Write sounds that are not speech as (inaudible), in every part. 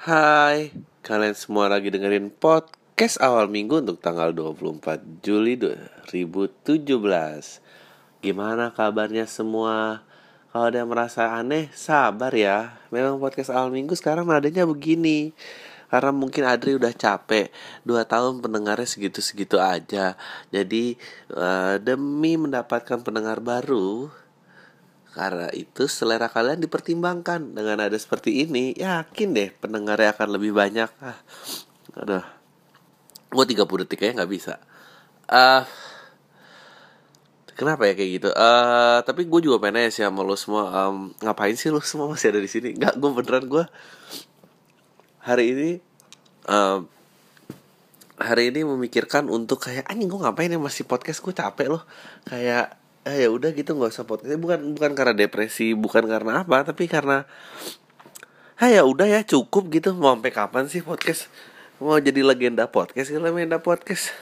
Hai, kalian semua lagi dengerin podcast awal minggu untuk tanggal 24 Juli 2017 Gimana kabarnya semua? Kalau ada yang merasa aneh, sabar ya. Memang podcast awal minggu sekarang nadanya begini. Karena mungkin Adri udah capek. Dua tahun pendengarnya segitu-segitu aja. Jadi uh, demi mendapatkan pendengar baru karena itu selera kalian dipertimbangkan. Dengan ada seperti ini yakin deh pendengarnya akan lebih banyak. Ah aduh. Gue 30 detik aja nggak bisa. Uh, kenapa ya kayak gitu? Uh, tapi gue juga pengen sih sama lo semua um, ngapain sih lo semua masih ada di sini? Nggak gue beneran gue hari ini um, hari ini memikirkan untuk kayak anjing gue ngapain ya masih podcast? Gue capek loh. Kayak eh, ya udah gitu nggak usah podcast. Bukan bukan karena depresi bukan karena apa tapi karena ah ya udah ya cukup gitu. Mau sampai kapan sih podcast? Mau jadi legenda podcast ya legenda podcast.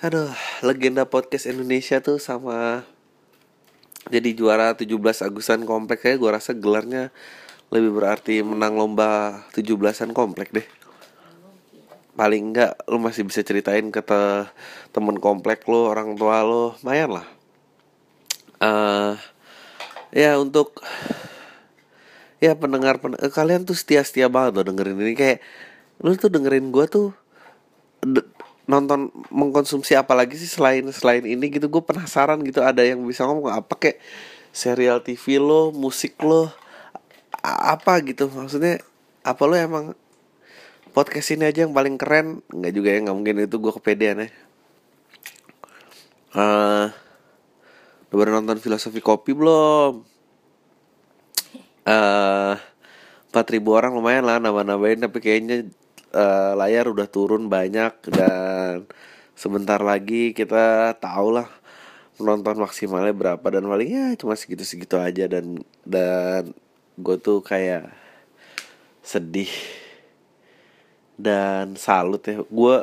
Aduh legenda podcast Indonesia tuh sama jadi juara 17 Agusan komplek. Kayak gue rasa gelarnya lebih berarti menang lomba 17-an komplek deh. Paling enggak lu masih bisa ceritain ke te temen komplek lo orang tua lo. Lumayan lah uh, ya untuk ya pendengar, pendengar eh, kalian tuh setia setia banget loh dengerin ini. Kayak lu tuh dengerin gue tuh nonton mengkonsumsi apa lagi sih selain selain ini gitu. Gue penasaran gitu ada yang bisa ngomong apa kayak serial TV lo musik lo apa gitu. Maksudnya apa lo emang podcast ini aja yang paling keren? Nggak juga ya nggak mungkin itu gue kepedean ya. Uh, Udah nonton filosofi kopi belum? Eh uh, ribu orang lumayan lah nambah-nambahin tapi kayaknya uh, layar udah turun banyak dan sebentar lagi kita tahu lah penonton maksimalnya berapa dan palingnya cuma segitu-segitu aja dan dan gue tuh kayak sedih dan salut ya gue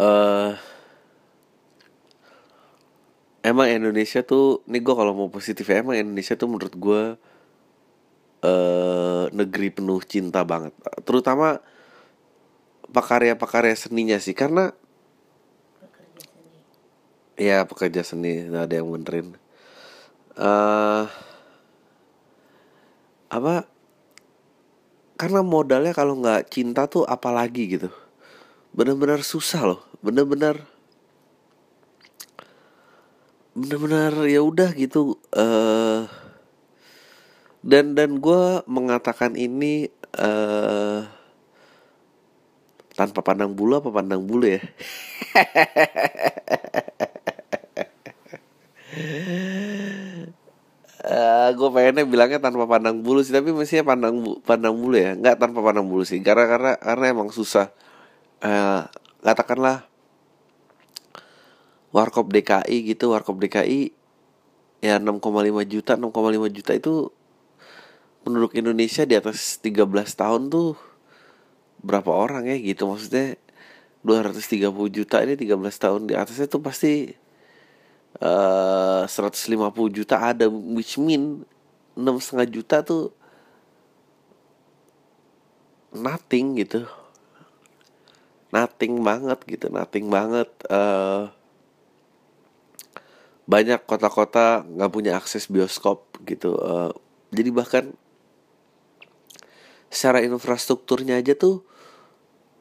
uh, emang Indonesia tuh nih gue kalau mau positif ya, emang Indonesia tuh menurut gue uh, negeri penuh cinta banget. Terutama pakarya-pakarya seninya sih karena ya pekerja seni nggak ada yang benerin. Uh, apa karena modalnya kalau nggak cinta tuh apalagi gitu. Bener-bener susah loh bener-bener benar-benar ya udah gitu uh, dan dan gue mengatakan ini uh, tanpa pandang bulu apa pandang bulu ya? Uh, eh, gue pengennya bilangnya tanpa pandang bulu sih tapi mestinya pandang bu pandang bulu ya nggak tanpa pandang bulu sih karena karena karena emang susah. Uh, katakanlah Warkop DKI gitu Warkop DKI ya 6,5 juta 6,5 juta itu penduduk Indonesia di atas 13 tahun tuh berapa orang ya gitu. Maksudnya 230 juta ini 13 tahun di atasnya tuh pasti uh, eh, 150 juta ada which mean enam setengah juta tuh nothing gitu. Nothing banget gitu nothing banget uh, banyak kota-kota nggak punya akses bioskop gitu uh, jadi bahkan secara infrastrukturnya aja tuh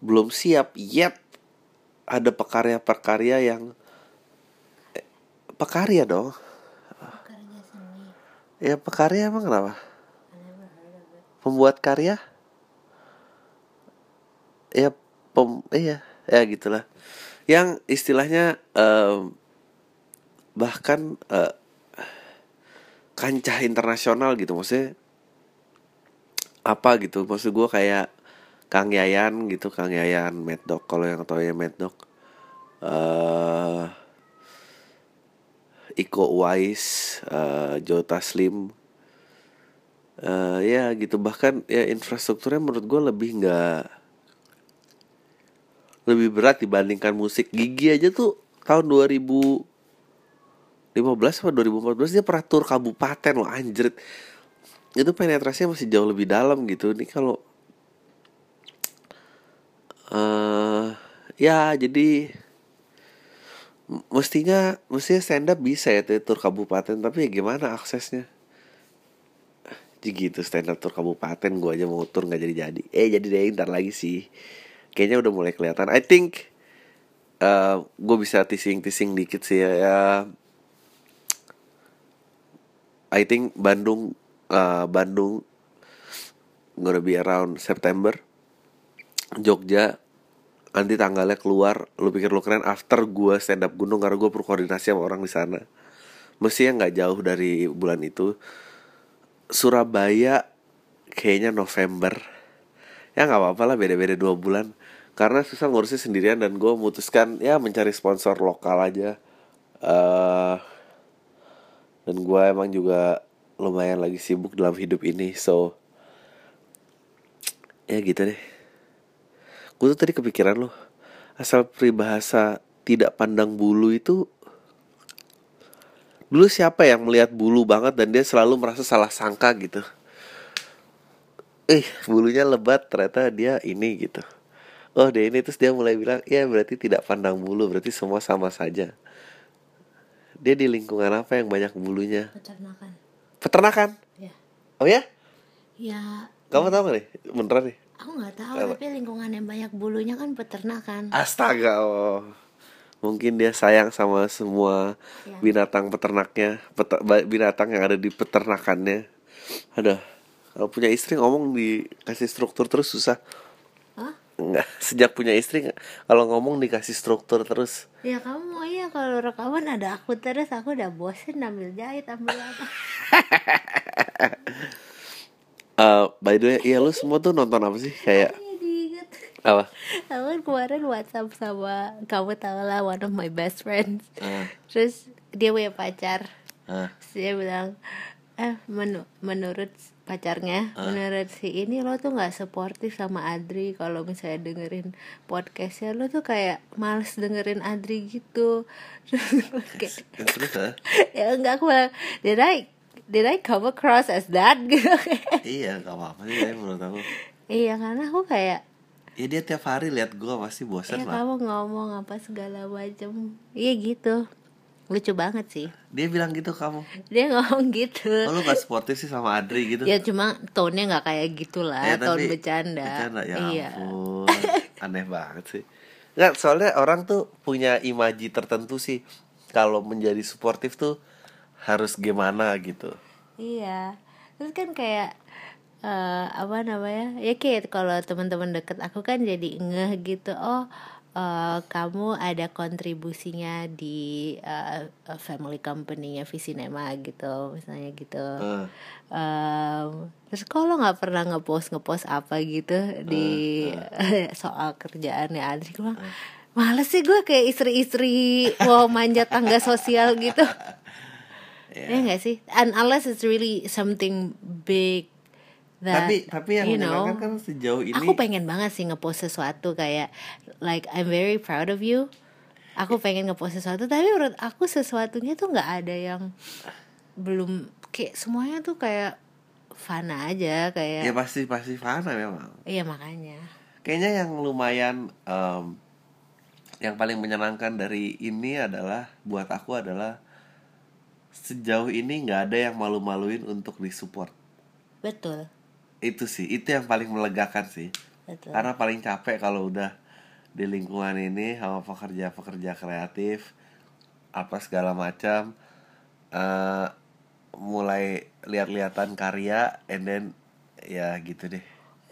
belum siap yet ada pekarya-pekarya yang eh, pekarya dong. Ya pekarya emang kenapa? Pembuat karya? Ya pem iya ya gitulah. Yang istilahnya um, bahkan uh, kancah internasional gitu. Maksudnya apa gitu. Maksud gue kayak Kang Yayan gitu. Kang Yayan Mad Dog kalau yang tahu ya Mad Dog uh, Iko Uwais uh, Jota Slim. Uh, ya gitu. Bahkan ya infrastrukturnya menurut gue lebih nggak lebih berat dibandingkan musik. Gigi aja tuh tahun 2000 15 atau 2014 dia pernah tur kabupaten loh anjrit itu penetrasinya masih jauh lebih dalam gitu. Ini kalau uh, ya jadi mestinya mestinya stand up bisa ya tur kabupaten tapi ya gimana aksesnya? Jadi gitu stand up tur kabupaten gue aja mau tur nggak jadi jadi eh jadi deh ntar lagi sih. Kayaknya udah mulai kelihatan. I think uh, gue bisa tising tising dikit sih ya, ya I think Bandung uh, Bandung gonna be around September. Jogja nanti tanggalnya keluar. Lu pikir lu keren? After gue stand up gunung karena gue berkoordinasi sama orang di sana. Mestinya nggak jauh dari bulan itu. Surabaya kayaknya November. Ya nggak apa-apa lah beda-beda dua bulan. Karena susah ngurusnya sendirian dan gue memutuskan ya mencari sponsor lokal aja. Uh, dan gue emang juga lumayan lagi sibuk dalam hidup ini so ya gitu deh. Gue tuh tadi kepikiran loh asal peribahasa tidak pandang bulu itu dulu siapa yang melihat bulu banget dan dia selalu merasa salah sangka gitu? Eh bulunya lebat ternyata dia ini gitu. Oh dia ini terus dia mulai bilang ya berarti tidak pandang bulu berarti semua sama saja dia di lingkungan apa yang banyak bulunya peternakan peternakan ya oh ya ya kamu tahu gak nih beneran nih aku nggak tahu Apa? tapi lingkungan yang banyak bulunya kan peternakan Astaga, oh. mungkin dia sayang sama semua Ya. binatang peternaknya, pete- ba- binatang yang ada di peternakannya. Ada, kalau punya istri ngomong dikasih struktur terus susah. Hah? Enggak, (laughs) sejak punya istri nggak- kalau ngomong dikasih struktur terus. ya kamu mau ya kalau rekaman ada aku terus aku udah bosen ambil jahit ambil apa (laughs) Eh, by the way, iya lu semua tuh nonton apa sih? Kayak Iya, apa? aku kan kemarin WhatsApp sama kamu tau lah one of my best friends Ah. terus dia punya pacar Ah. Terus dia bilang eh menu- menurut pacarnya menurut si ini lo tuh nggak sportif sama Adri kalau misalnya dengerin podcastnya. Lo tuh kayak males dengerin Adri gitu. (laughs) Terus gue kayak ah? (laughs) ya enggak aku bilang did I did I come across as that? (laughs) Gitu Iya, gak apa-apa sih menurut aku. iya karena aku kayak Ya dia tiap hari lihat gua pasti ya bosan lah. kamu ngomong apa segala macam iya gitu lucu banget sih Dia bilang gitu kamu. dia ngomong gitu Oh lu gak sportif sih sama Adri gitu? ya cuma tone-nya nggak kayak gitulah Eh, tone bercanda, Bercanda ya iya ampun. (laughs) Aneh banget sih. Nggak, soalnya orang tuh punya imaji tertentu sih kalau menjadi suportif tuh harus gimana gitu. iya terus kan kayak eh apa namanya ya kayak kalau teman-teman deket aku kan jadi ngeh gitu oh eh, kamu ada kontribusinya di eh, family company-nya Visinema gitu misalnya gitu. Eh, Em, terus kalau nggak pernah ngepost ngepost apa gitu di (laughs) soal kerjaannya Adri gue bilang males sih gue kayak istri-istri mau manjat tangga sosial gitu. (laughs) Ya nggak sih? And unless it's really something big that tapi tapi yang you know kan sejauh ini aku pengen banget sih ngepost sesuatu kayak like I'm very proud of you aku pengen ngepost sesuatu tapi menurut aku sesuatunya tuh nggak ada yang belum kayak semuanya tuh kayak fun aja ya kayak pasti pasti fana memang. iya makanya Kayaknya yang lumayan em, yang paling menyenangkan dari ini adalah buat aku adalah sejauh ini nggak ada yang malu-maluin untuk disupport. betul Itu sih, itu yang paling melegakan sih. betul Karena paling capek kalau udah di lingkungan ini sama pekerja-pekerja kreatif apa segala macam eh mulai lihat-lihatan karya and then ya gitu deh.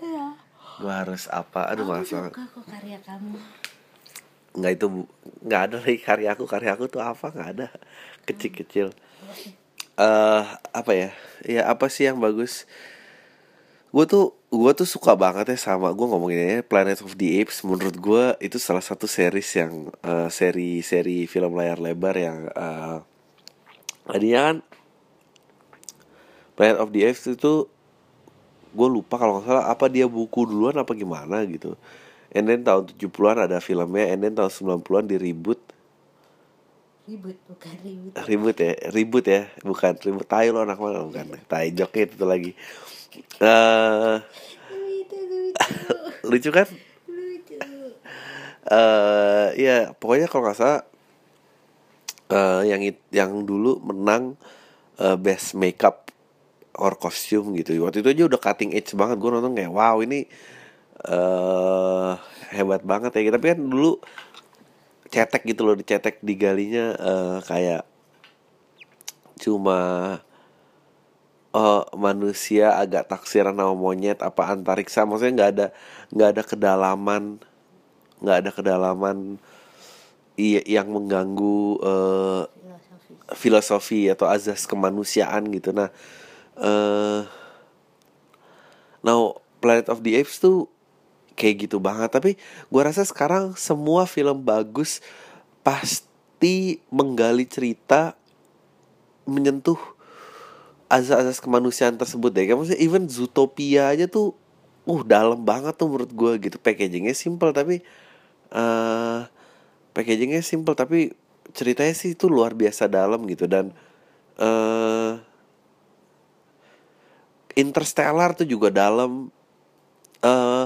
iya. Gua harus apa? Aduh malas banget. suka kok karya kamu. Nggak itu nggak ada lagi karya aku. Karya aku tuh apa? Nggak ada. Kecil-kecil. Eh apa ya? Ya apa sih yang bagus gue tuh gue tuh suka banget ya sama gue ngomonginnya Planet of the Apes. Menurut gue itu salah satu series yang eh, seri seri film layar lebar yang eh tadinya kan Planet of the Apes itu gue lupa kalau nggak salah apa dia buku duluan apa gimana gitu. And then tahun 70-an ada filmnya and then tahun 90-an di reboot. Ribut bukan ribut ribut ya ribut ya bukan ribut tai lo anak mana bukan. Tai joket itu lagi eh lucu kan? Eh ya pokoknya kalau nggak salah eh yang yang dulu menang eh, best makeup or costume gitu. Waktu itu aja udah cutting edge banget. Gue nonton kayak wow ini eh hebat banget ya. Tapi kan dulu cetek gitu loh dicetek di galinya eh, kayak cuma eh, manusia agak taksiran sama monyet apa antariksa. Maksudnya nggak ada nggak ada kedalaman nggak ada kedalaman yang mengganggu eh, filosofi filosofi atau azas kemanusiaan gitu. Nah eh now Planet of the Apes tuh kayak gitu banget. Tapi gua rasa sekarang semua film bagus pasti menggali cerita menyentuh azas-azas kemanusiaan tersebut deh. Kayak maksudnya even Zootopia aja tuh uh dalam banget tuh menurut gua gitu. Packagingnya simple tapi eh packagingnya simple tapi ceritanya sih itu luar biasa dalam gitu. Dan eh Interstellar tuh juga dalam eh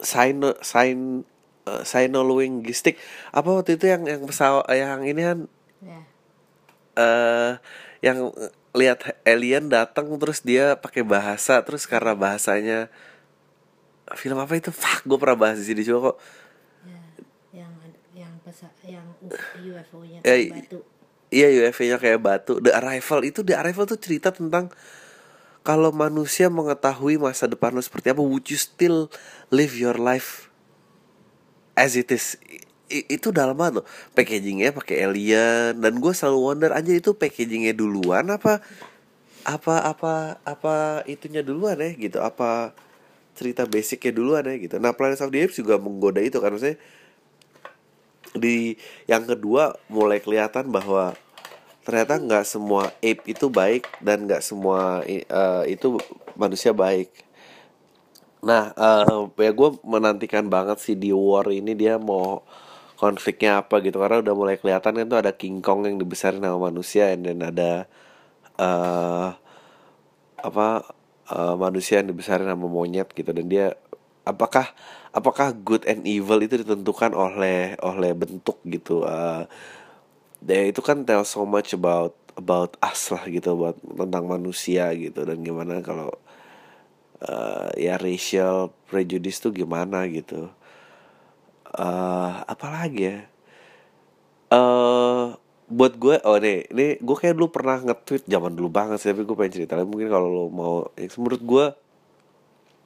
Sino Sin eh, Sinolinguistic. Apa waktu itu yang yang pesawat yang ini kan? Ya eh yang lihat alien datang terus dia pakai bahasa terus karena bahasanya film apa itu fuck gue pernah bahas di sini juga kok ya yang yang pesa yang UFO nya Eh, batu Iya UFO-nya kayak batu. The Arrival itu The Arrival tuh cerita tentang kalau manusia mengetahui masa depan lo seperti apa, would you still live your life as it is? Itu dalam banget loh. Packagingnya pakai alien dan gue selalu wonder aja itu packagingnya duluan apa apa apa apa itunya duluan ya gitu apa cerita basicnya duluan ya gitu. Nah Planet of the Apes juga menggoda itu kan maksudnya di yang kedua mulai kelihatan bahwa ternyata nggak semua ape itu baik dan nggak semua eh, itu manusia baik. Nah, eh ya gue menantikan banget sih di war ini dia mau konfliknya apa gitu karena udah mulai kelihatan kan tuh ada King Kong yang dibesarin sama manusia then ada eh apa eh, manusia yang dibesarin sama monyet gitu. Dan dia apakah apakah good and evil itu ditentukan oleh oleh bentuk gitu dia itu kan tell so much about about us lah gitu buat tentang manusia gitu. Dan gimana kalau eh, ya racial prejudice tuh gimana gitu eh apalagi ya? Eh buat gue oh nih ini gue kayak dulu pernah nge-tweet zaman dulu banget sih tapi gue pengen cerita lagi. mungkin kalau lo mau ya, menurut gue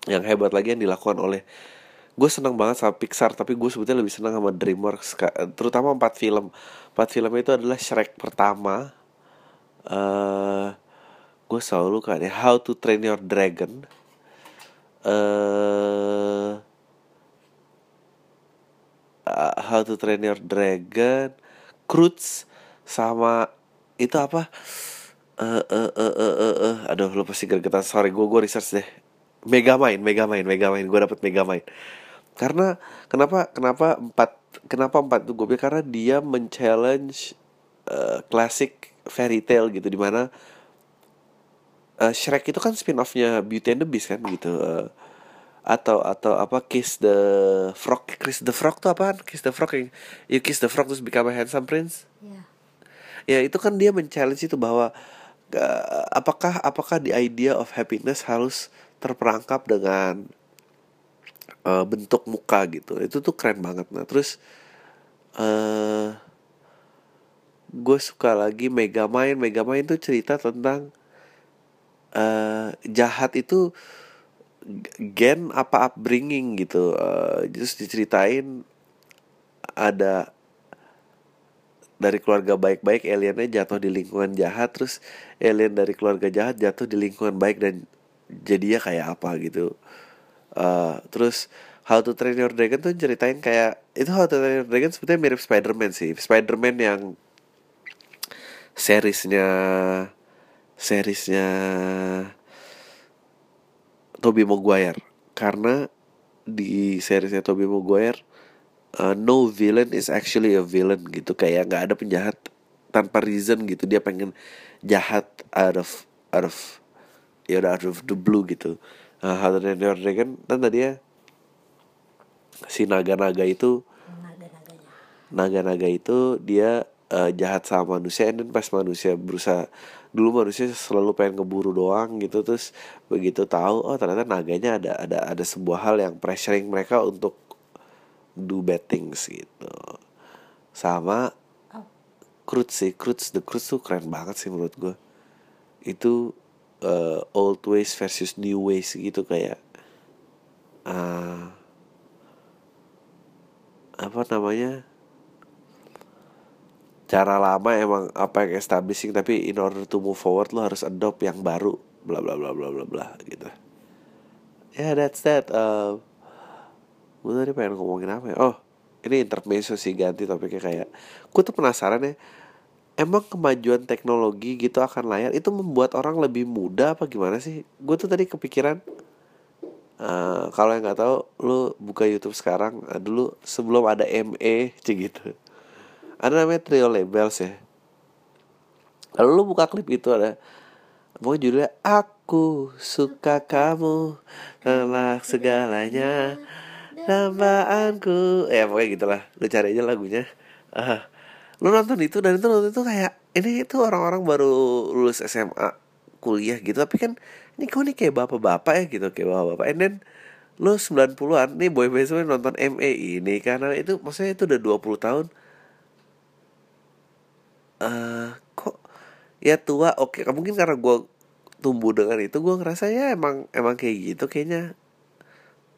yang hebat lagi yang dilakukan oleh gue senang banget sama Pixar tapi gue sebetulnya lebih senang sama DreamWorks terutama empat film. Empat film itu adalah Shrek pertama. Eh gue selalu kan ya How to Train Your Dragon. Eh uh, How to Train Your Dragon, Croods sama itu apa? Eh eh eh eh eh eh. aduh lu pasti gregetan. Sorry, gue gue research deh. Megamind, Megamind, Megamind. Gue dapet Megamind. Karena kenapa kenapa empat kenapa empat itu gue karena dia men-challenge eh, classic fairy tale gitu di mana eh, Shrek itu kan spin-offnya Beauty and the Beast kan gitu eh, atau atau apa Kiss the Frog. Kiss the Frog tuh apaan? Kiss the Frog yang you kiss the frog terus become a handsome prince? Ya ya itu kan dia men-challenge itu bahwa eh, apakah apakah the idea of happiness harus terperangkap dengan eh, bentuk muka gitu. Itu tuh keren banget. Nah terus eh gue suka lagi Megamind. Megamind tuh cerita tentang eh jahat itu gen apa upbringing gitu eh terus diceritain ada dari keluarga baik-baik aliennya jatuh di lingkungan jahat terus alien dari keluarga jahat jatuh di lingkungan baik dan jadinya kayak apa gitu. Eh, terus How to Train Your Dragon tuh ceritain kayak itu How to Train Your Dragon sebetulnya mirip Spider-Man sih. Spider-Man yang seriesnya seriesnya Tobey Maguire. Karena di seriesnya Tobey Maguire uh, no villain is actually a villain gitu. Kayak nggak ada penjahat tanpa reason gitu. Dia pengen jahat out of out of ya udah out of the blue gitu. How to Train Your Dragon kan tadi ya si naga-naga itu naga-naganya. naga-naga itu dia uh, jahat sama manusia dan pas manusia berusaha dulu manusia selalu pengen ngeburu doang gitu terus begitu tahu oh ternyata naganya ada ada ada sebuah hal yang pressuring mereka untuk do bad things gitu. Sama oh, Cruz sih Cruz the Cruz tuh keren banget sih menurut gue itu uh, old ways versus new ways gitu kayak uh, apa namanya cara lama emang apa yang establishing tapi in order to move forward lo harus adopt yang baru bla bla bla bla bla bla gitu. Ya yeah, that's that uh, gue tadi pengen ngomongin apa ya? Oh ini intermezzo sih ganti topiknya kayak gue tuh penasaran ya emang kemajuan teknologi gitu akan layar itu membuat orang lebih muda apa gimana sih? Gue tuh tadi kepikiran uh, kalau yang nggak tahu lu buka YouTube sekarang uh, dulu sebelum ada ME (laughs) gitu ada namanya trio labels ya. Kalau lu buka klip itu ada pokoknya judulnya aku suka kamu telah segalanya nambaanku ya pokoknya gitulah. Lu cari aja lagunya. Uh, lu nonton itu dan itu nonton itu kayak ini itu orang-orang baru lulus SMA kuliah gitu tapi kan ini kau nih kayak bapak-bapak ya gitu kayak bapak-bapak. And then lu 90-an nih boy band nonton ME ini karena itu maksudnya itu udah 20 tahun uh, kok ya tua oke okay. mungkin karena gue tumbuh dengan itu gue ngerasa ya emang emang kayak gitu kayaknya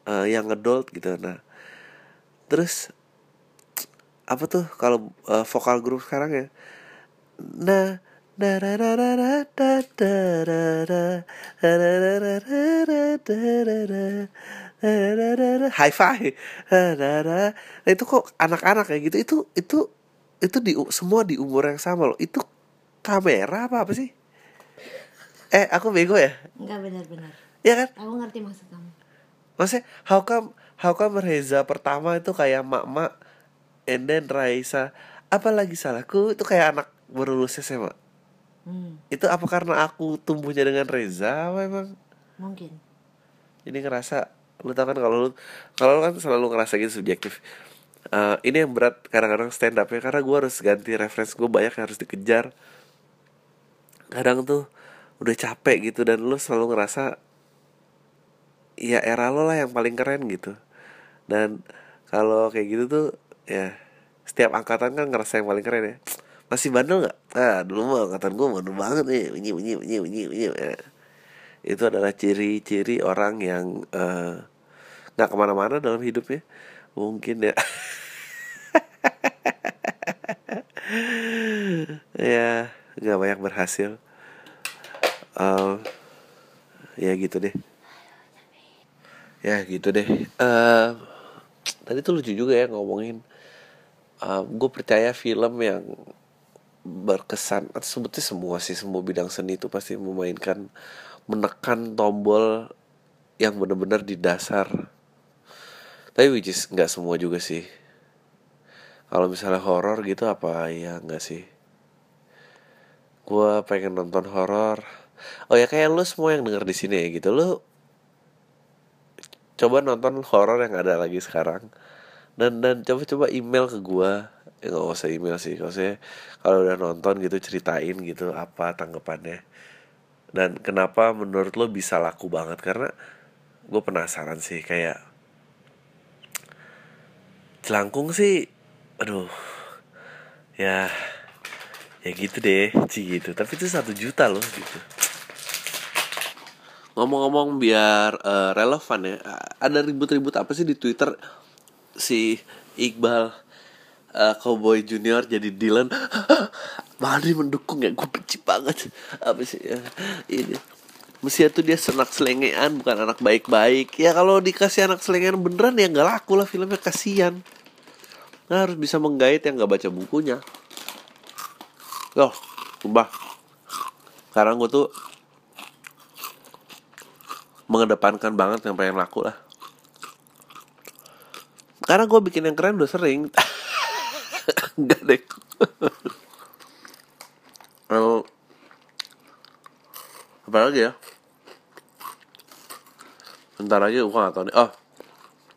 uh, yang adult gitu nah terus apa tuh kalau uh, vokal grup sekarang ya nah high five nah itu kok anak-anak kayak gitu itu itu itu di semua di umur yang sama loh. Itu kamera apa apa sih? Eh aku bego ya? Enggak benar-benar ya kan? Aku ngerti maksud kamu. Maksudnya how come how come Reza pertama itu kayak mak-mak and then Raisa? Apa lagi salahku? Itu kayak anak baru lulus SMA hmm. itu apa karena aku tumbuhnya dengan Reza apa emang? Mungkin. Jadi ngerasa lu tau kan kalau lu kalau lu kan selalu ngerasa gitu subjektif uh, ini yang berat kadang-kadang stand up ya karena gue harus ganti reference gue banyak yang harus dikejar. Kadang tuh udah capek gitu dan lo selalu ngerasa ya era lo lah yang paling keren gitu. Dan kalau kayak gitu tuh ya setiap angkatan kan ngerasa yang paling keren ya. Masih bandel nggak? Ah dulu mah angkatan gue bandel banget nih bunyi bunyi bunyi bunyi bunyi ya. itu adalah ciri-ciri orang yang eh, nggak uh, ke mana-mana dalam hidupnya mungkin ya. Ya nggak banyak berhasil. Uh, ya gitu deh. Ya gitu deh. Uh, tadi tuh lucu juga ya ngomongin. Uh, gue percaya film yang berkesan atau sebetulnya semua sih semua bidang seni itu pasti memainkan menekan tombol yang benar-benar di dasar tapi which is nggak semua juga sih. Kalau misalnya horor gitu apa ya enggak sih? Gue pengen nonton horor oh ya kayak lu semua yang denger di sini ya gitu. Lu coba nonton horor yang ada lagi sekarang. Dan dan coba coba email ke gue ya nggak usah email sih. Kalau udah nonton gitu ceritain gitu apa tanggapannya. Dan kenapa menurut lo bisa laku banget? Karena gue penasaran sih kayak jelangkung sih aduh ya ya gitu deh sih gitu. Tapi itu satu juta loh gitu. Ngomong-ngomong biar uh, relevan ya ada ribut-ribut apa sih di twitter? Si Iqbal uh, Cowboy Junior jadi Dylan. (laughs) Madri mendukung ya gue benci banget. Apa sih ya ini. Mestinya tuh dia senak selengean bukan anak baik-baik. Ya kalau dikasih anak selengean beneran ya nggak laku lah filmnya kasihan Nah, harus bisa menggait yang gak baca bukunya. Loh, sumpah. Sekarang gue tuh mengedepankan banget yang pengen laku lah. karena gue bikin yang keren udah sering (laughs) enggak deh kalau apa lagi ya bentar aja gue gak tau nih oh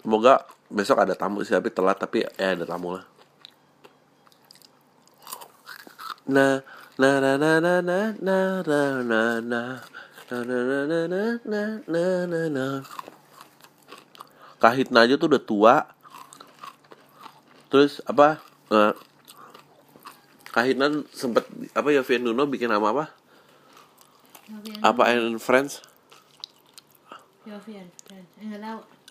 semoga besok ada tamu sih tapi telat tapi ya ada tamu lah nah na na na na na na na na na na na na na na na na na na Kahitna aja tuh udah tua terus apa uh, Kahitna sempet apa ya Vian Nuno bikin nama apa apa and Friends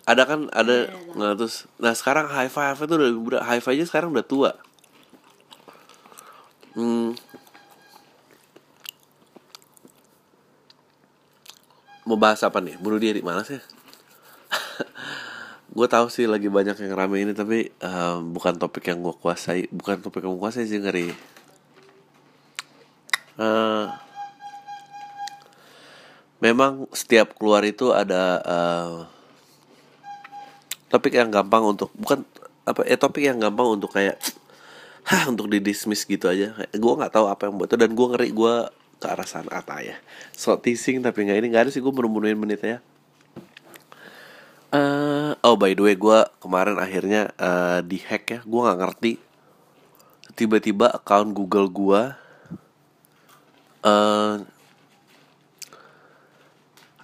ada kan ada nah terus nah sekarang high five itu udah udah high five aja sekarang udah tua. Hmm. mau bahas apa nih? Bunuh diri mana sih? (laughs) Gue tahu sih lagi banyak yang rame ini tapi um, bukan topik yang gue kuasai bukan topik yang gue kuasai sih ngeri. Uh, memang setiap keluar itu ada uh, topik yang gampang untuk bukan apa ya topik yang gampang untuk kayak hah untuk didismiss gitu aja. Gue nggak tahu apa yang buat itu dan gue ngeri gue ke arah sana apa ya. So teasing tapi nggak ini nggak ada sih gue menemuin menitnya uh, oh by the way gue kemarin akhirnya uh, di hack ya gue nggak ngerti. Tiba-tiba account Google gue uh,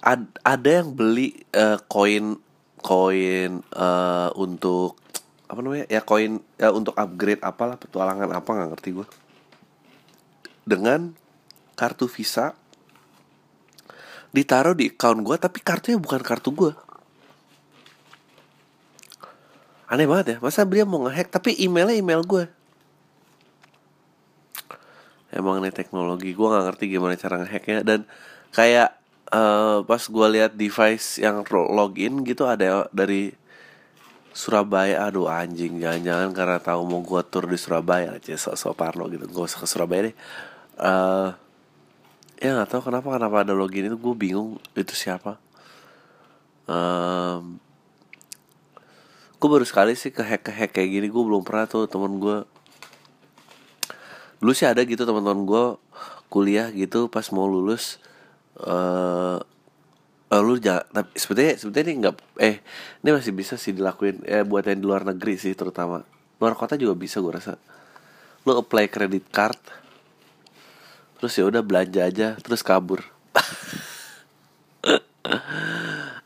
ad, ada yang beli uh, koin uh, untuk apa namanya ya koin ya untuk upgrade apalah petualangan apa nggak ngerti gue dengan kartu visa ditaruh di account gue tapi kartunya bukan kartu gue aneh banget ya masa dia mau ngehack tapi emailnya email gue emang nih teknologi gue nggak ngerti gimana cara ngehacknya dan kayak uh, pas gue lihat device yang login gitu ada dari Surabaya. Aduh anjing jangan-jangan karena tahu mau gue tur di Surabaya. Aja sok sok Parno gitu. Gue usah ke Surabaya deh. Uh, ya nggak tahu kenapa kenapa ada login itu. Gue bingung itu siapa. Um, gue baru sekali sih ke hack ke hack kayak gini. Gue belum pernah tuh temen gue dulu sih ada gitu teman-teman gue kuliah gitu pas mau lulus eh uh, lu jangan tapi sebetulnya sebetulnya ini nggak eh ini masih bisa sih dilakuin eh buat yang di luar negeri sih terutama. Luar kota juga bisa gue rasa. Lu apply credit card terus ya udah belanja aja terus kabur.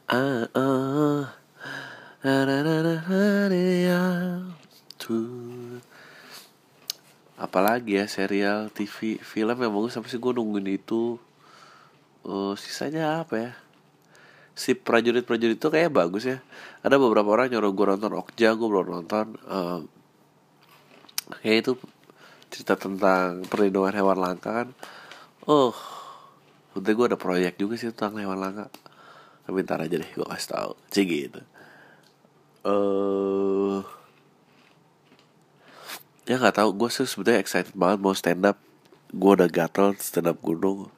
Ah. Apalagi ya serial TV film yang bagus sampai sih gue nungguin itu uh, sisanya apa ya? Si prajurit-prajurit itu kayak bagus ya. Ada beberapa orang nyuruh gue nonton Okja gue belum nonton uh, kayak itu cerita tentang perlindungan hewan langka kan. Oh udah gue ada proyek juga sih tentang hewan langka. Tapi ntar aja deh gue kasih tau. Cik gitu. Uh, ya nggak tahu gue sih sebetulnya excited banget mau stand up. Gue udah gatel stand up gunung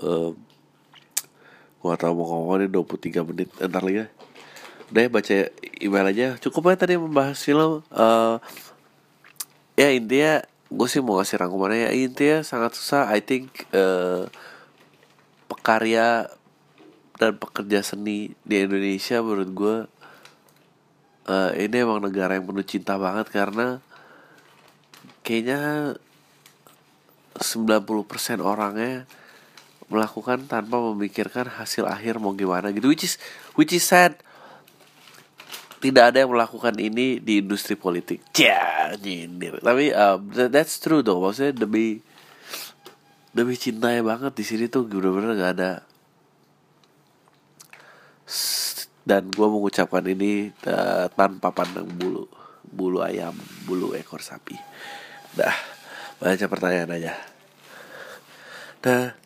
uh, gue tau mau ngomong ini 23 menit ntar lagi ya. Udah ya baca email aja. Cukup ya tadi membahas film uh, ya intinya gue sih mau ngasih rangkumannya ya. Intinya sangat susah I think uh, pekarya dan pekerja seni di Indonesia menurut gue uh, ini emang negara yang penuh cinta banget karena kayaknya 90% orangnya melakukan tanpa memikirkan hasil akhir mau gimana gitu. Which is which is sad. Tidak ada yang melakukan ini di industri politik. Ya nyindir. Tapi um, that's true dong maksudnya demi demi cintanya banget di sini tuh bener-bener gak ada. Dan gue mengucapkan ini uh, tanpa pandang bulu bulu ayam bulu ekor sapi. Dah baca pertanyaan aja. Dah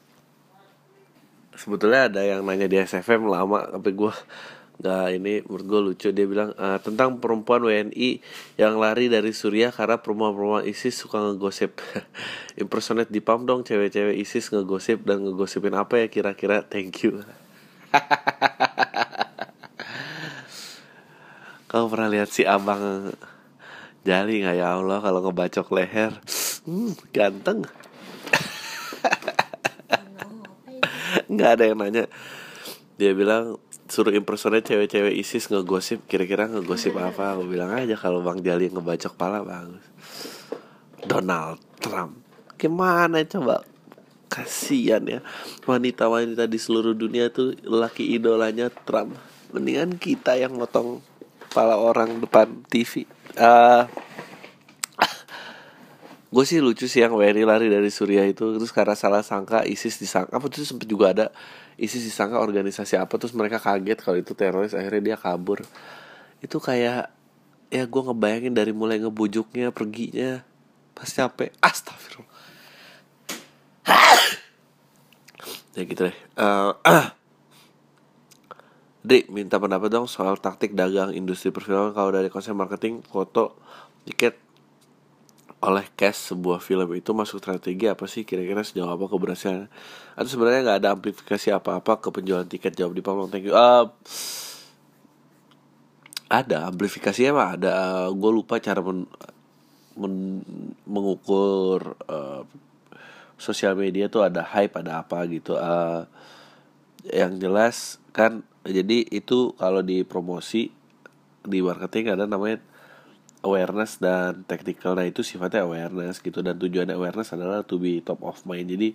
sebetulnya ada yang nanya di SFM lama tapi gue nggak ini menurut gue lucu. Dia bilang uh, tentang perempuan WNI yang lari dari Suriah karena perempuan-perempuan ISIS suka ngegosip. (laughs) Impersonate di pam dong cewek-cewek ISIS ngegosip dan ngegosipin apa ya kira-kira? Thank you. (laughs) Kamu pernah lihat si abang Jali nggak? Ya Allah kalau ngebacok leher. Hmm, Ganteng nggak ada yang nanya. Dia bilang suruh impersonate cewek-cewek ISIS ngegosip kira-kira ngegosip apa? Aku bilang aja kalau Bang Jali ngebacok pala bagus. Donald Trump. Gimana coba? Kasihan ya. Wanita-wanita di seluruh dunia tuh laki idolanya Trump. Mendingan kita yang motong pala orang depan TV uh, gue sih lucu sih yang WNI lari dari Suriah itu terus karena salah sangka ISIS disangka apa tuh sempet juga ada ISIS disangka organisasi apa terus mereka kaget kalau itu teroris akhirnya dia kabur. Itu kayak ya gue ngebayangin dari mulai ngebujuknya perginya pas capek astagfirullah. (coughs) Ya gitu deh. Uh, uh. Dek, minta pendapat dong soal taktik dagang industri perfilman. Kalau dari konsep marketing, foto, tiket oleh cash sebuah film itu masuk strategi apa sih? Kira-kira sejauh apa keberhasilan atau sebenarnya nggak ada amplifikasi apa-apa ke penjualan tiket? Jawab di pamong thank you. Uh, ada amplifikasinya mah ada. Uh, gue lupa cara men, men, mengukur uh, sosial media tuh ada hype ada apa gitu. Uh, yang jelas kan jadi itu kalau di promosi di marketing ada namanya awareness dan technical nah itu sifatnya awareness gitu. Dan tujuannya awareness adalah to be top of mind. Jadi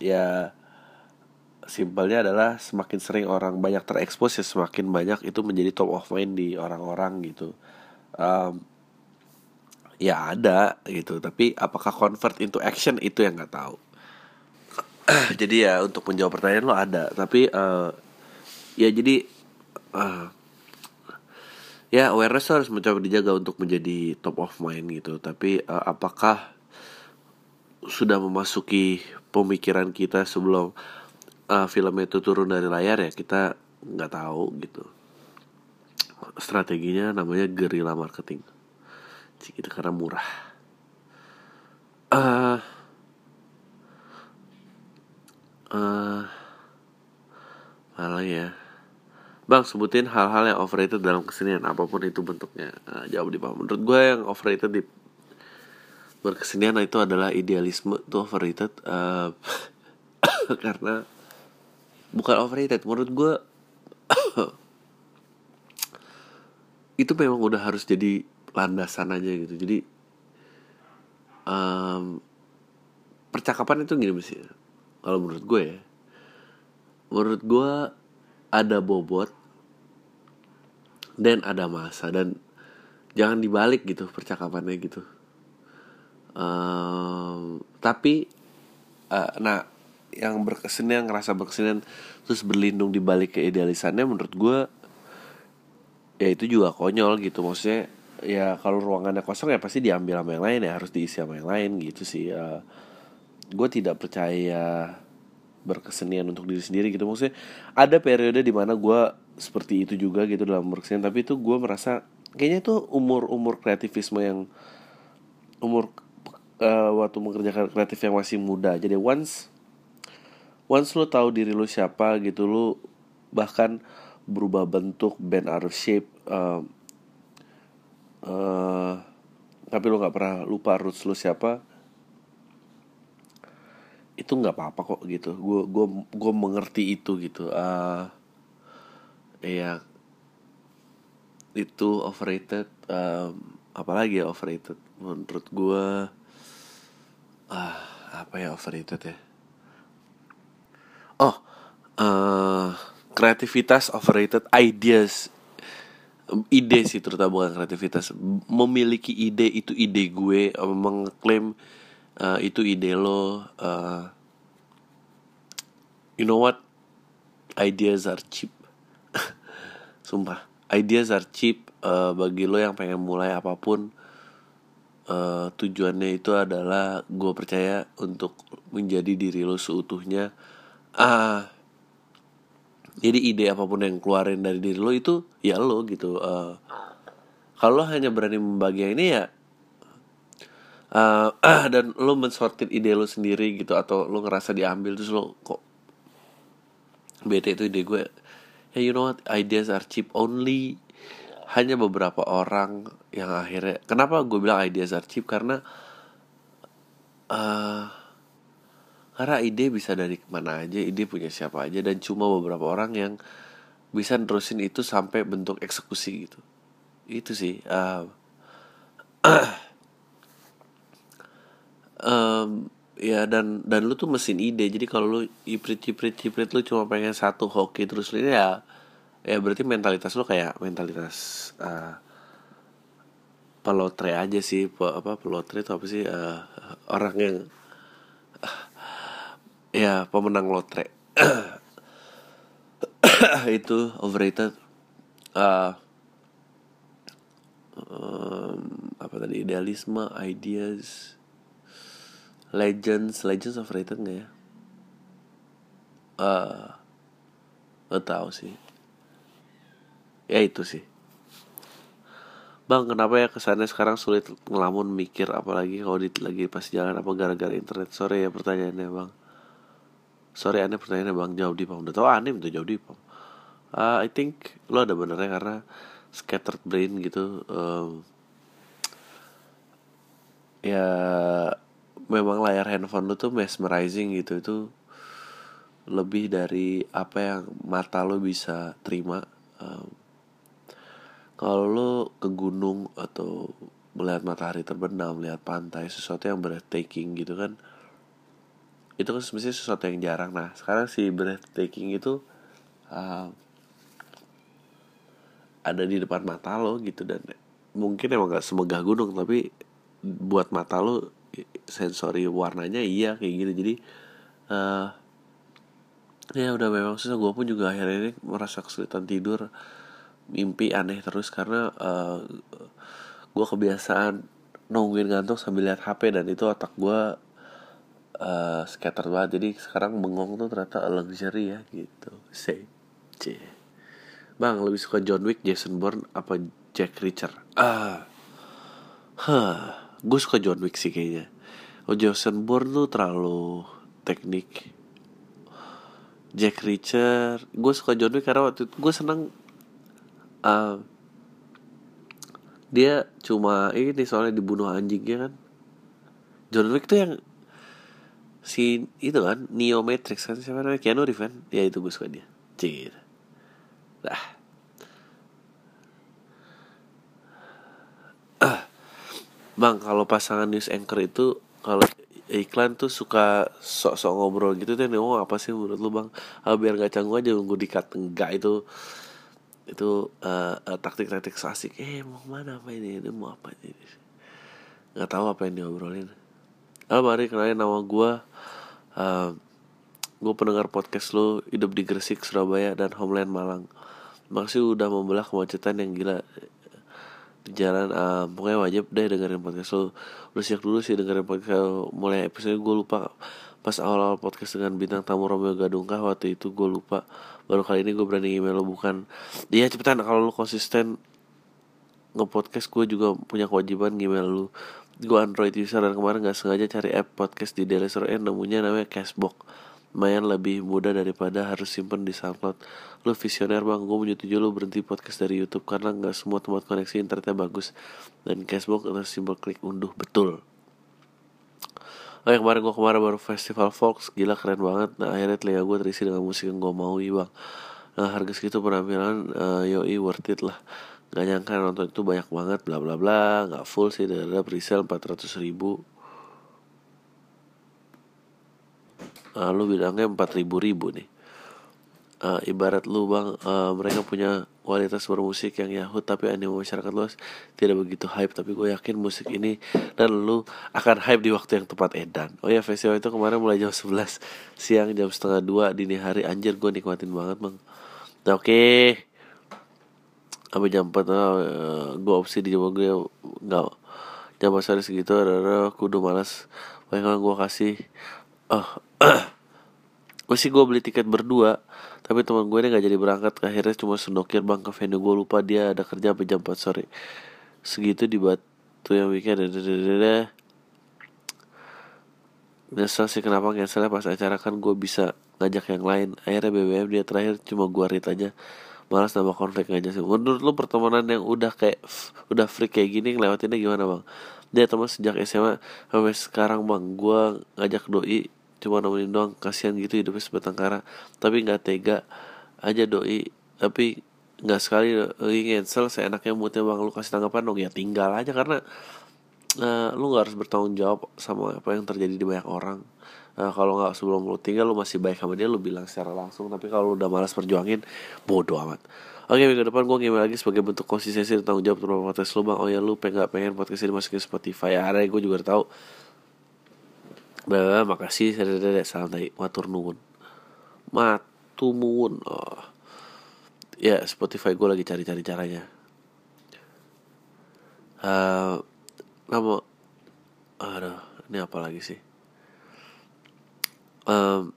ya simpelnya adalah semakin sering orang banyak terekspos ya semakin banyak itu menjadi top of mind di orang-orang gitu. Um, ya ada gitu. Tapi apakah convert into action? Itu yang nggak tahu. (clears throat) Jadi ya untuk menjawab pertanyaan lo ada. Tapi uh, ya jadi uh, ya awareness harus mencoba dijaga untuk menjadi top of mind gitu. Tapi uh, apakah sudah memasuki pemikiran kita sebelum uh, film itu turun dari layar ya? Kita nggak tahu gitu. Strateginya namanya guerrilla marketing. Itu karena murah. Uh, uh, malah ya Bang sebutin hal-hal yang overrated dalam kesenian apa pun itu bentuknya. Nah, jawab di bawah. Menurut gue yang overrated di berkesenian itu adalah idealisme itu overrated uh, (coughs) karena bukan overrated menurut gue (coughs) itu memang udah harus jadi landasan aja gitu jadi um, percakapan itu gini sih kalau menurut gue ya menurut gue ada bobot dan ada masa dan jangan dibalik gitu percakapannya gitu. Um, tapi uh, nah yang berkesenian ngerasa berkesenian terus berlindung di balik keidealisannya menurut gue ya itu juga konyol gitu. Maksudnya ya kalau ruangannya kosong ya pasti diambil sama yang lain ya harus diisi sama yang lain gitu sih. Uh, gue tidak percaya berkesenian untuk diri sendiri gitu. Maksudnya ada periode di mana gue seperti itu juga gitu dalam berkesenian tapi itu gue merasa kayaknya itu umur umur kreativisme yang umur uh, waktu mengerjakan kreatif yang masih muda. Jadi once once lo tahu diri lo siapa gitu lo bahkan berubah bentuk band out of shape uh, uh, tapi lo nggak pernah lupa roots lo siapa itu nggak apa-apa kok gitu. Gue gue gue mengerti itu gitu. Uh, ya itu overrated um, apalagi ya overrated? Menurut gue ah apa ya overrated ya? Oh uh, kreativitas overrated ideas. Ide sih terutama bukan kreativitas. Memiliki ide itu ide gue. Mengklaim uh, itu ide lo uh, you know what? Ideas are cheap sumpah ideas are cheap uh, bagi lo yang pengen mulai apa pun uh, tujuannya itu adalah gue percaya untuk menjadi diri lo seutuhnya. Ah uh, jadi ide apa pun yang keluarin dari diri lo itu ya lo gitu uh, kalau hanya berani membagi ini ya uh, (clears throat) dan lo mensortir ide lo sendiri gitu atau lo ngerasa diambil terus lo kok bete itu ide gue hey you know what? Ideas are cheap only. Hanya beberapa orang yang akhirnya kenapa gue bilang ideas are cheap? Karena uh, karena ide bisa dari mana aja ide punya siapa aja dan cuma beberapa orang yang bisa nerusin itu sampai bentuk eksekusi gitu. Itu sih (clears throat) uh, um, ya dan dan lu tuh mesin ide. Jadi kalau lu iprit iprit iprit lu cuma pengen satu hoki terus ini ya ya berarti mentalitas lu kayak mentalitas uh, pelotre aja sih pe, apa pelotre itu apa sih uh, orang yang uh, ya pemenang lotre. (coughs) Itu overrated. Uh, um, apa tadi idealisme ideas legends legends overrated nggak ya uh, nggak tahu sih ya itu sih Bang, kenapa ya kesannya sekarang sulit ngelamun mikir apalagi kalau di lagi pas jalan apa gara-gara internet? Sore ya pertanyaannya, Bang. Sorry aneh pertanyaannya Bang, jawab di Pam. Udah tau aneh minta jawab di Pam. Uh, I think lo ada benernya karena scattered brain gitu. Um, ya memang layar handphone lo tuh mesmerizing gitu itu lebih dari apa yang mata lo bisa terima. Um, kalau lo ke gunung atau melihat matahari terbenam, melihat pantai, sesuatu yang breathtaking gitu kan, itu kan sebenarnya sesuatu yang jarang. Nah sekarang si breathtaking itu uh, ada di depan mata lo gitu dan mungkin emang gak semegah gunung tapi buat mata lo sensori warnanya iya kayak gitu. Jadi uh, ya udah memang susah. Gue pun juga akhirnya ini merasa kesulitan tidur. Mimpi aneh terus karena uh, eh, gue kebiasaan nungguin ngantuk sambil lihat HP dan itu otak gue uh, scatter banget. Jadi sekarang bengong tuh ternyata luxury ya gitu. Say c. Bang lebih suka John Wick Jason Bourne apa Jack Reacher? Ah. Huh gue suka John Wick sih kayaknya. Oh Jason Bourne tuh terlalu teknik. Jack Reacher gue suka John Wick karena waktu itu gue seneng uh, dia cuma ini soalnya dibunuh anjingnya kan? John Wick tuh yang si itu kan Neo Matrix kan siapa namanya? Keanu Reeves kan? Ya itu gue suka dia. Cir dah. (clears throat) Ah. Bang kalau pasangan news anchor itu kalau iklan tuh suka sok-sok ngobrol gitu tuh oh apa sih menurut lu bang? Ah, biar gak canggung aja nunggu dikat enggak itu itu uh, uh, taktik-taktik klasik eh mau mana apa ini? Ini mau apa ini? Nggak tahu apa yang diobrolin. Halo mari kenalin nama gue uh, gue pendengar podcast lo hidup di Gresik Surabaya dan Homeland Malang. Makasih udah membelah kemacetan yang gila jalan uh, pokoknya wajib deh dengerin podcast lo udah siap dulu sih dengerin podcast. Mulai episode gue lupa. Pas awal-awal podcast dengan bintang tamu Romeo Gadungkah waktu itu gue lupa. Baru kali ini gue berani email lo bukan. Dia cepetan. Kalau lo konsisten ngepodcast gue juga punya kewajiban email lu. Gue android user dan kemarin nggak sengaja cari app podcast di Daily Store nemunya namanya Cashbox lumayan lebih mudah daripada harus simpen di SoundCloud. Lu visioner bang. Gue menyetujui lu berhenti podcast dari YouTube karena nggak semua tempat koneksi internetnya bagus. Dan Cashbox harus simbol klik unduh betul. Oh yang kemarin gue kemarin baru festival Fox. Gila keren banget. Nah akhirnya telinga gue terisi dengan musik yang gue mau bang. Nah harga segitu penampilan uh, Yoi worth it lah. Gak nyangka nonton itu banyak banget bla bla bla. Gak full sih ada presale 400 ribu uh, Lu bilangnya 4 ribu ribu nih. Uh, Ibarat lu bang uh, Mereka punya kualitas bermusik yang yahut tapi anime masyarakat luas tidak begitu hype. Tapi gue yakin musik ini dan lu akan hype di waktu yang tepat edan oh ya festival itu kemarin mulai jam 11 siang jam setengah dua dini hari. Anjir gue nikmatin banget bang. Nah, oke. Okay. jam 4 oh, gue opsi di jam gue nggak. Jam sore segitu ada kudu malas. Pengen gue kasih (clears throat) oh gue sih gue beli tiket berdua tapi teman gue ini nggak jadi berangkat. Akhirnya cuma senokir bang ke venue. Gue lupa dia ada kerja sampai jam 4 sore. Segitu di batu yang weekend. Dadadadada Nyesel sih kenapa cancelnya pas acara kan gue bisa ngajak yang lain. Akhirnya BBM dia terakhir cuma gue read aja. Malas nambah konflik aja sih. Menurut lu pertemanan yang udah kayak udah freak kayak gini ngelewatinnya gimana bang? Dia teman sejak SMA sampai sekarang bang. Gua ngajak doi cuma nemenin doang kasihan gitu hidupnya sebatang kara. Tapi nggak tega aja doi. Tapi nggak sekali doi cancel seenaknya moodnya bang lu kasih tanggapan dong ya tinggal aja. Karena uh, lu nggak harus bertanggung jawab sama apa yang terjadi di banyak orang. Uh, kalau nggak sebelum lu tinggal lu masih baik sama dia lu bilang secara langsung. Tapi kalau lu udah malas perjuangin bodoh amat. Oke minggu depan gue ngemail lagi sebagai bentuk konsistensi dan tanggung jawab terhadap podcast lu bang. Oh ya lu pengen pengen podcast ini masukin Spotify. Ya gue juga tahu Bah, makasih saya salam tadi matur nuwun. Matumun oh. Ya Spotify gue lagi cari-cari caranya. Uh, nama aduh ini apa lagi sih? Um,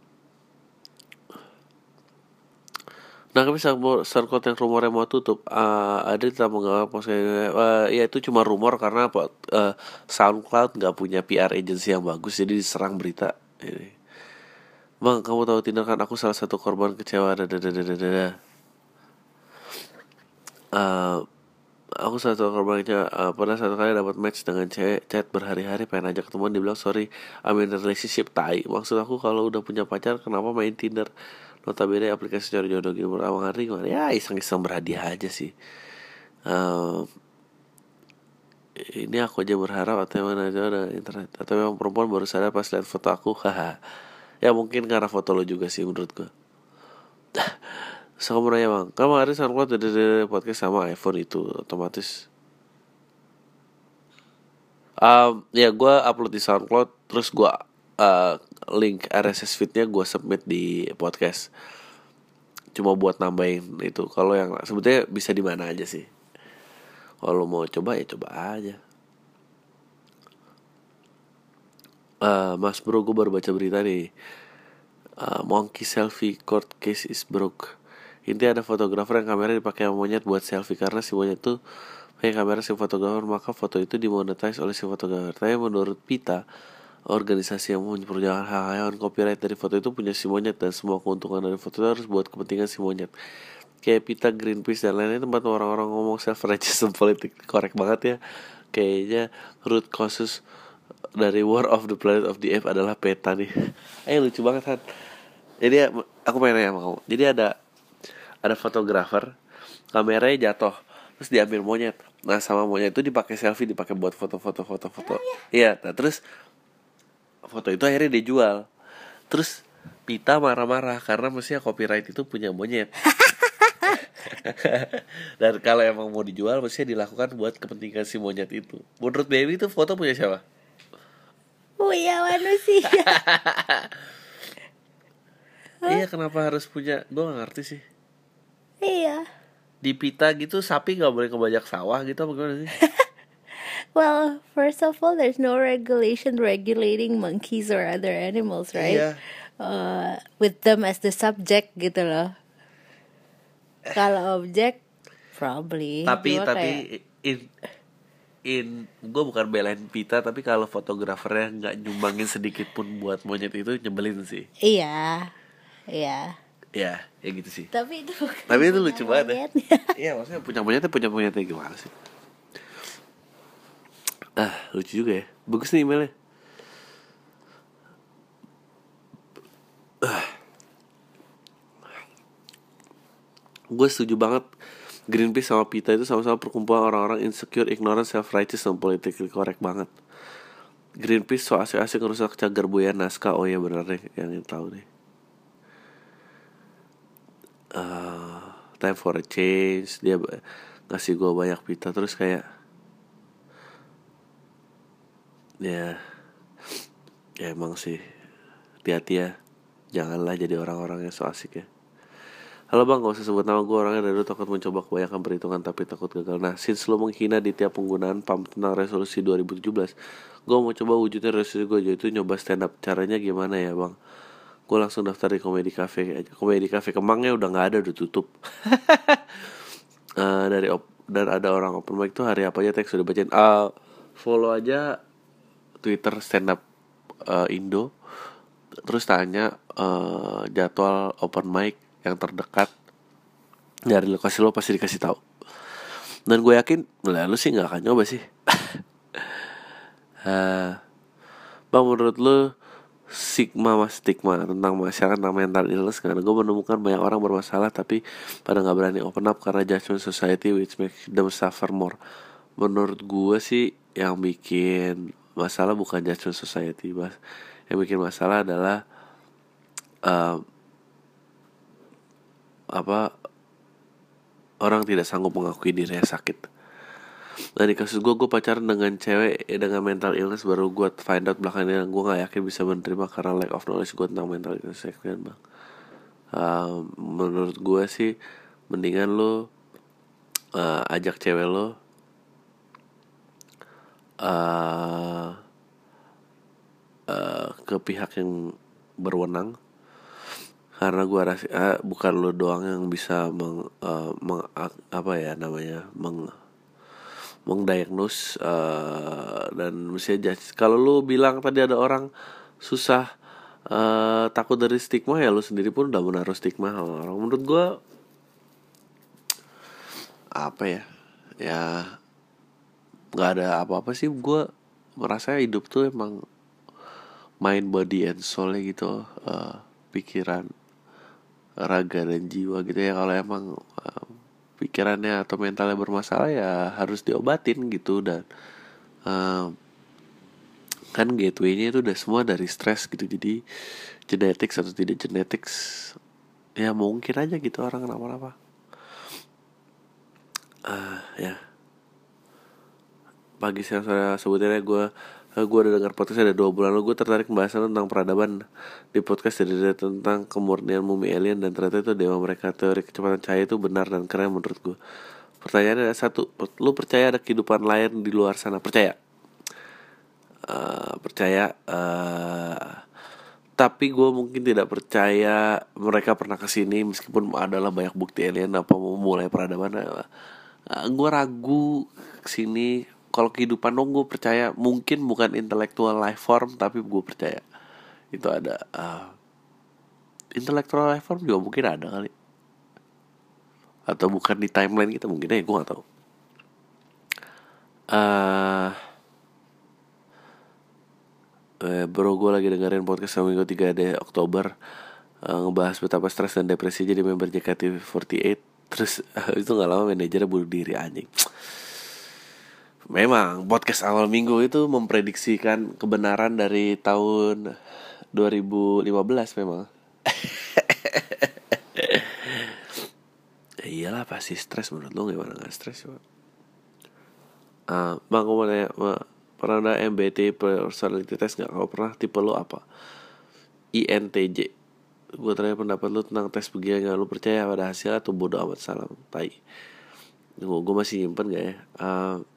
Nah, kami circle yang rumornya mau tutup. Uh, ada di tamu nggak uh, ya itu cuma rumor karena apa? Uh, SoundCloud nggak punya PR agency yang bagus, jadi diserang berita. Ini. Bang, kamu tahu tindakan aku salah satu korban kecewa. Dadadadadada. Uh, aku satu korbannya uh, pernah satu kali dapat match dengan cewek chat berhari-hari pengen ajak ketemuan dibilang sorry I'm in relationship tai maksud aku kalau udah punya pacar kenapa main Tinder notabene aplikasi cari jodoh gitu berawang hari gimana ya iseng-iseng berhadiah aja sih. Um, ini aku aja berharap atau mana aja ada internet atau memang perempuan baru sadar pas lihat foto aku haha. Ya mungkin karena foto lo juga sih menurut gue so kamu bang kamu hari SoundCloud dari podcast sama iPhone itu otomatis. Um, ya gue upload di SoundCloud terus gue uh, link RSS feednya gue submit di podcast. Cuma buat nambahin itu. Kalau yang sebetulnya bisa di mana aja sih. Kalau mau coba ya coba aja. Uh, mas bro gue baru baca berita nih. Uh, monkey selfie court case is broke. Intinya ada fotografer yang kamera dipakai monyet buat selfie. Karena si monyet tuh pakai kamera si fotografer maka foto itu dimonetize oleh si fotografer. Tapi menurut Pita organisasi yang perjalanan hak hewan copyright dari foto itu punya si monyet dan semua keuntungan dari foto itu harus buat kepentingan si monyet. Kayak Pita Greenpeace dan lainnya tempat orang-orang ngomong self righteous (laughs) politik korek banget ya. Kayaknya root causes dari War of the Planet of the Apes adalah peta nih. (laughs) Eh lucu banget kan jadi aku pengen nanya sama kamu. Jadi ada ada fotografer kameranya jatuh terus diambil monyet. Nah sama monyet itu dipakai selfie dipakai buat foto-foto foto-foto. Iya nah terus foto itu akhirnya dijual. Terus Pita marah-marah karena mestinya copyright itu punya monyet. (laughs) Dan kalau emang mau dijual mestinya dilakukan buat kepentingan si monyet itu. Menurut baby itu foto punya siapa? Punya manusia. (laughs) Iya kenapa harus punya? Gue gak ngerti sih. Iya. Di pita gitu sapi nggak boleh kebajak sawah gitu apa gimana sih (laughs) Well, first of all, there's no regulation regulating monkeys or other animals, right? Iya. Uh, with them as the subject gitu loh. Kalau objek, probably. tapi Cuma tapi kayak- in in gue bukan belain Pita tapi kalau fotografernya nggak nyumbangin sedikit pun buat monyet itu nyebelin sih iya, iya. ya ya gitu sih Tapi itu tapi itu lucu banget ya iya maksudnya punya monyetnya punya monyetnya gimana sih ah lucu juga ya. Bagus nih emailnya. Gue setuju banget. Greenpeace sama Pita itu sama-sama perkumpulan orang-orang insecure, ignorant, self-righteous, dan politically correct banget. Greenpeace so asik-asik ngerusak cagar buaya naskah. Oh iya bener deh, yang tahu nih. Eh, time for a change, dia ngasih gue banyak pita. Terus kayak ya. Ya emang sih. Hati-hati ya. Janganlah jadi orang-orang yang so asik ya. Halo bang, gak usah sebut nama. Gue orangnya dari dulu takut mencoba kebanyakan perhitungan tapi takut gagal. Nah, since lo menghina di tiap penggunaan PAM tentang resolusi 2017 Gue mau coba wujudnya resolusi gue yaitu nyoba stand up. Caranya gimana ya bang? Gue langsung daftar di Komedi Cafe Komedi Cafe Kemangnya udah gak ada, udah tutup. (laughs) Eh, Dari op dan ada orang open mic tuh hari apa aja teks udah bacain? Ah, Follow aja Twitter stand up eh, Indo terus tanya eh, jadwal open mic yang terdekat dari lokasi lo pasti dikasih tahu. Dan gue yakin lah lu sih nggak akan nyoba sih. Uh, (laughs) bang menurut lu stigma mas stigma tentang masyarakat tentang mental illness karena gue menemukan banyak orang bermasalah tapi pada nggak berani open up karena judgment society which make them suffer more. Menurut gue sih yang bikin masalah bukan judgment society mas yang bikin masalah adalah uh, apa orang tidak sanggup mengakui dirinya sakit Nah di kasus gue, gue pacaran dengan cewek ya, dengan mental illness baru gue find out belakangnya gue gak yakin bisa menerima karena lack of knowledge gue tentang mental illness kan bang. Uh, menurut gue sih mendingan lo uh, ajak cewek lo uh, uh, ke pihak yang berwenang. Karena gue rasa uh, bukan lo doang yang bisa meng, uh, meng apa ya namanya meng mengdiagnose uh, dan mesti aja kalau lu bilang tadi ada orang susah uh, takut dari stigma ya lu sendiri pun udah menaruh stigma orang. Menurut gue apa ya ya nggak ada apa-apa sih. Gue merasa hidup tuh emang mind body and soul gitu uh, pikiran raga dan jiwa gitu ya. Kalau emang uh, pikirannya atau mentalnya bermasalah ya harus diobatin gitu. Dan uh, kan gateway-nya itu udah semua dari stres gitu. Jadi genetics atau tidak genetics ya mungkin aja gitu orang kenapa-napa. Uh, ya pagi siang sore sebutannya gue Eh, gue udah dengar podcast ada dua bulan lalu gue tertarik pembahasan tentang peradaban. Di podcast jadi tentang kemurnian mumi alien dan ternyata itu dewa mereka teori kecepatan cahaya itu benar dan keren menurut gue pertanyaannya ada satu lu percaya ada kehidupan lain di luar sana? Percaya? Uh, percaya uh, tapi gue mungkin tidak percaya mereka pernah ke sini meskipun adalah banyak bukti alien apa mau mulai peradaban. Uh, gue ragu ke sini kalau kehidupan dong gue percaya mungkin bukan intellectual life form tapi gue percaya. Itu ada uh, intellectual life form juga mungkin ada kali. Atau bukan di timeline kita mungkin ya gue gak tahu. Uh, eh, bro gue lagi dengerin podcast sama minggu 3 de Oktober. Uh, ngebahas betapa stres dan depresi jadi member JKT48 terus uh, (laughs) itu gak lama manajernya bunuh diri anjing Memang podcast awal minggu itu memprediksikan kebenaran dari tahun 2015 memang. (laughs) iyalah pasti stres menurut lo gimana gak stres coba? Uh, bang, mau nanya, pernah ada MBT personality test gak? Kau pernah tipe lo apa? INTJ Gue tanya pendapat lo tentang tes begini gak? Lo percaya pada hasil atau bodoh amat salam? Tai Gue masih nyimpen gak ya? Uh,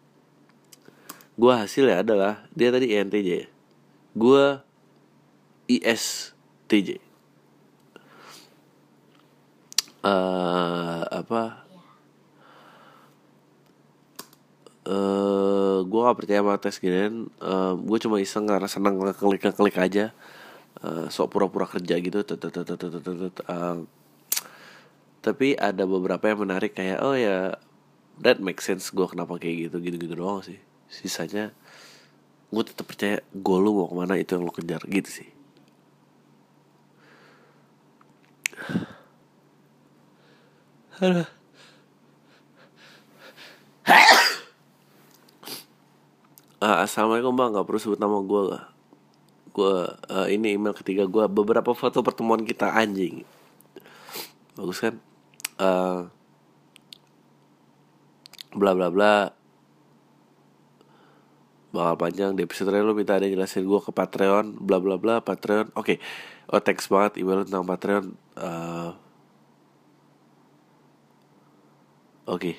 gue hasilnya adalah dia tadi INTJ gue ISTJ uh, apa? Uh, gue gak percaya sama tes gini uh, gue cuma iseng karena seneng klik klik aja. Uh, sok pura-pura kerja gitu tapi ada beberapa yang menarik kayak oh ya that makes sense gue kenapa kayak gitu gitu gitu doang sih sisanya gue tetap percaya gue lu mau ke mana itu yang lo kejar gitu sih Halo. Uh, Assalamualaikum bang, gak perlu sebut nama gue gak? Gue uh, ini email ketiga gue beberapa foto pertemuan kita anjing. Bagus kan? Uh, bla bla bla bakal panjang di episode lo minta ada jelasin gue ke Patreon bla bla bla Patreon. Oke okay. oh thanks banget email tentang Patreon. Uh, oke. Okay.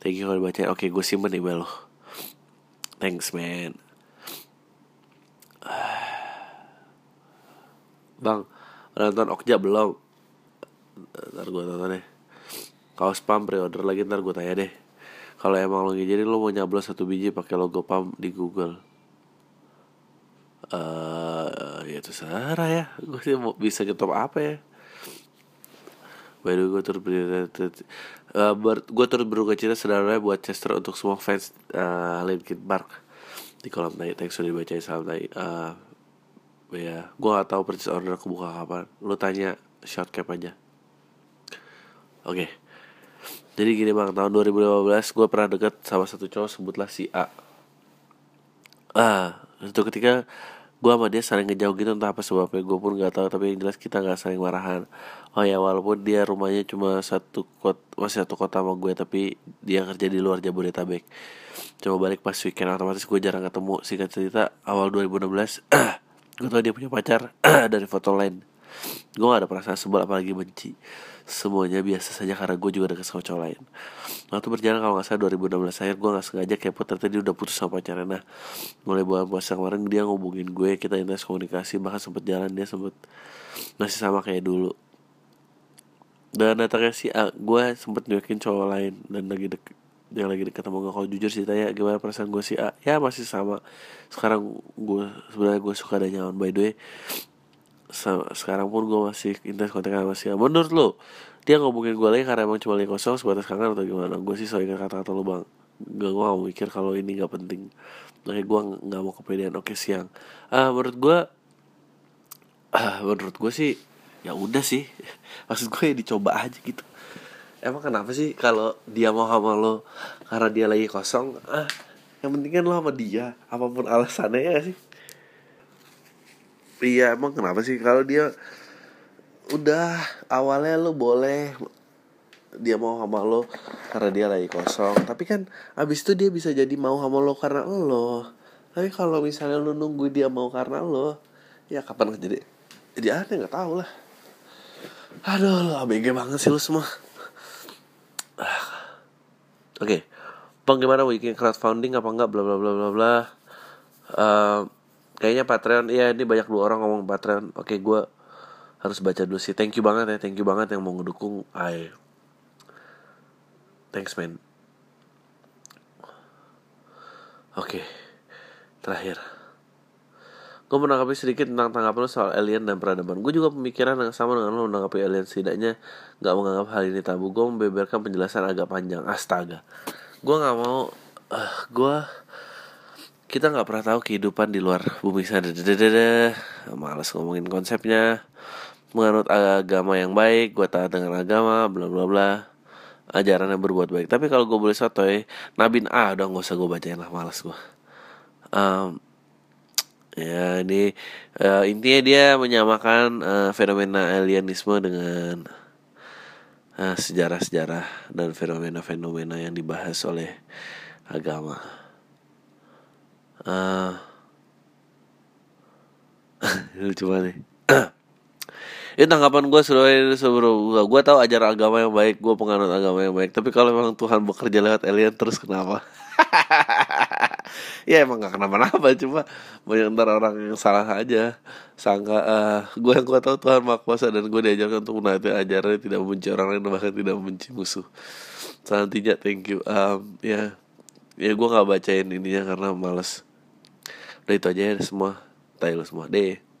thank you kalau dibaca oke okay, gue simpen email lo thanks man. Bang nonton Okja belum? Ntar gue tonton deh kalau spam pre-order lagi ntar gue tanya deh kalau emang lo jadi lo mau nyablos satu biji pakai logo pam di Google uh, ya terserah ya gue sih mau bisa ngetop apa ya way, gue turut uh, ber, gue turut berduka cita saudaranya buat Chester untuk semua fans uh, Linkin Park di kolom tadi. Thanks sudah dibacain salam tadi. Uh, ya, gue gak tahu purchase order aku buka kapan. Lu tanya short cap aja. Oke. Okay. Jadi gini bang, tahun 2015 gue pernah deket sama satu cowok sebutlah si A. Ah, itu ketika gue sama dia saling ngejauh gitu entah apa sebabnya gue pun nggak tahu tapi yang jelas kita nggak saling marahan. Oh ya walaupun dia rumahnya cuma satu kota masih satu kota sama gue tapi dia kerja di luar Jabodetabek. Coba balik pas weekend otomatis gue jarang ketemu. Singkat cerita awal 2016 gue tau dia punya pacar (clears throat) dari foto lain gue gak ada perasaan sebel apalagi benci. Semuanya biasa saja karena gue juga deket sama cowok lain. Waktu berjalan kalau nggak salah 2016 akhir gue nggak sengaja kepo. Ternyata dia udah putus sama pacarnya nah mulai bulan puasa kemarin dia ngubungin gue kita intens komunikasi bahkan sempet jalan dia sempet masih sama kayak dulu. Dan datangnya si A gue sempet nyuekin cowok lain dan lagi deket yang lagi deket sama gue kalau jujur sih tanya gimana perasaan gue si A? Ya masih sama. Sekarang gue sebenarnya gue suka dan nyaman. By the way sekarang pun gue masih intens kontak sama si menurut lo dia ngomongin gue lagi karena emang cuma lagi kosong sebatas kangen atau gimana? Gue sih soalnya kata-kata lo bang gak gue mau mikir kalau ini gak penting. Makanya gue gak mau kepedean. Oke siang. Ah menurut gue ah menurut gue sih ya udah sih. (laughs) Maksud gue ya dicoba aja gitu. Emang kenapa sih kalau dia mau sama lo karena dia lagi kosong? Ah yang penting kan lo sama dia. Apa pun alasannya ya sih iya emang kenapa sih? Kalau dia udah awalnya lo boleh dia mau sama lo karena dia lagi kosong. Tapi kan abis itu dia bisa jadi mau sama lo karena lo. Tapi kalau misalnya lo nunggu dia mau karena lo ya kapan jadi? Jadi aneh nggak tahu lah. Aduh lo abg banget sih lo semua. Oke okay. bang gimana? Weekend crowdfunding apa enggak bla bla bla bla bla. Uh, kayaknya Patreon iya ini banyak dua orang ngomong Patreon. Oke gue harus baca dulu sih. Thank you banget ya thank you banget yang mau ngedukung. I thanks man. Oke terakhir. Gue menanggapi sedikit tentang tanggapan lo soal alien dan peradaban. Gue juga pemikiran yang sama dengan lo menanggapi alien. Setidaknya nggak menganggap hal ini tabu. Gue membeberkan penjelasan agak panjang. Astaga. Gue nggak mau uh, gue kita nggak pernah tahu kehidupan di luar bumi sana. Malas ngomongin konsepnya. Menganut agama yang baik gue taat dengan agama bla bla bla. Ajarannya berbuat baik. Tapi kalau gue boleh sotoy nabin A udah nggak usah gue bacain lah malas gue um, ya ini uh, intinya dia menyamakan uh, fenomena alienisme dengan sejarah sejarah-sejarah dan fenomena-fenomena yang dibahas oleh agama uh, (laughs) lucu banget (clears throat) ini tanggapan gue sebenarnya sebelum gue tahu ajaran agama yang baik gue penganut agama yang baik tapi kalau memang Tuhan bekerja lewat alien terus kenapa? (laughs) Ya emang gak kenapa-napa cuma banyak ntar orang yang salah aja. Sangka uh, gue yang gue tahu Tuhan maha kuasa dan gue diajarkan untuk menaati ajarannya tidak membenci orang lain bahkan tidak membenci musuh. Selanjutnya thank you. Um, ya ya gue nggak bacain ininya karena males udah itu aja ya semua. Tayo semua. Deh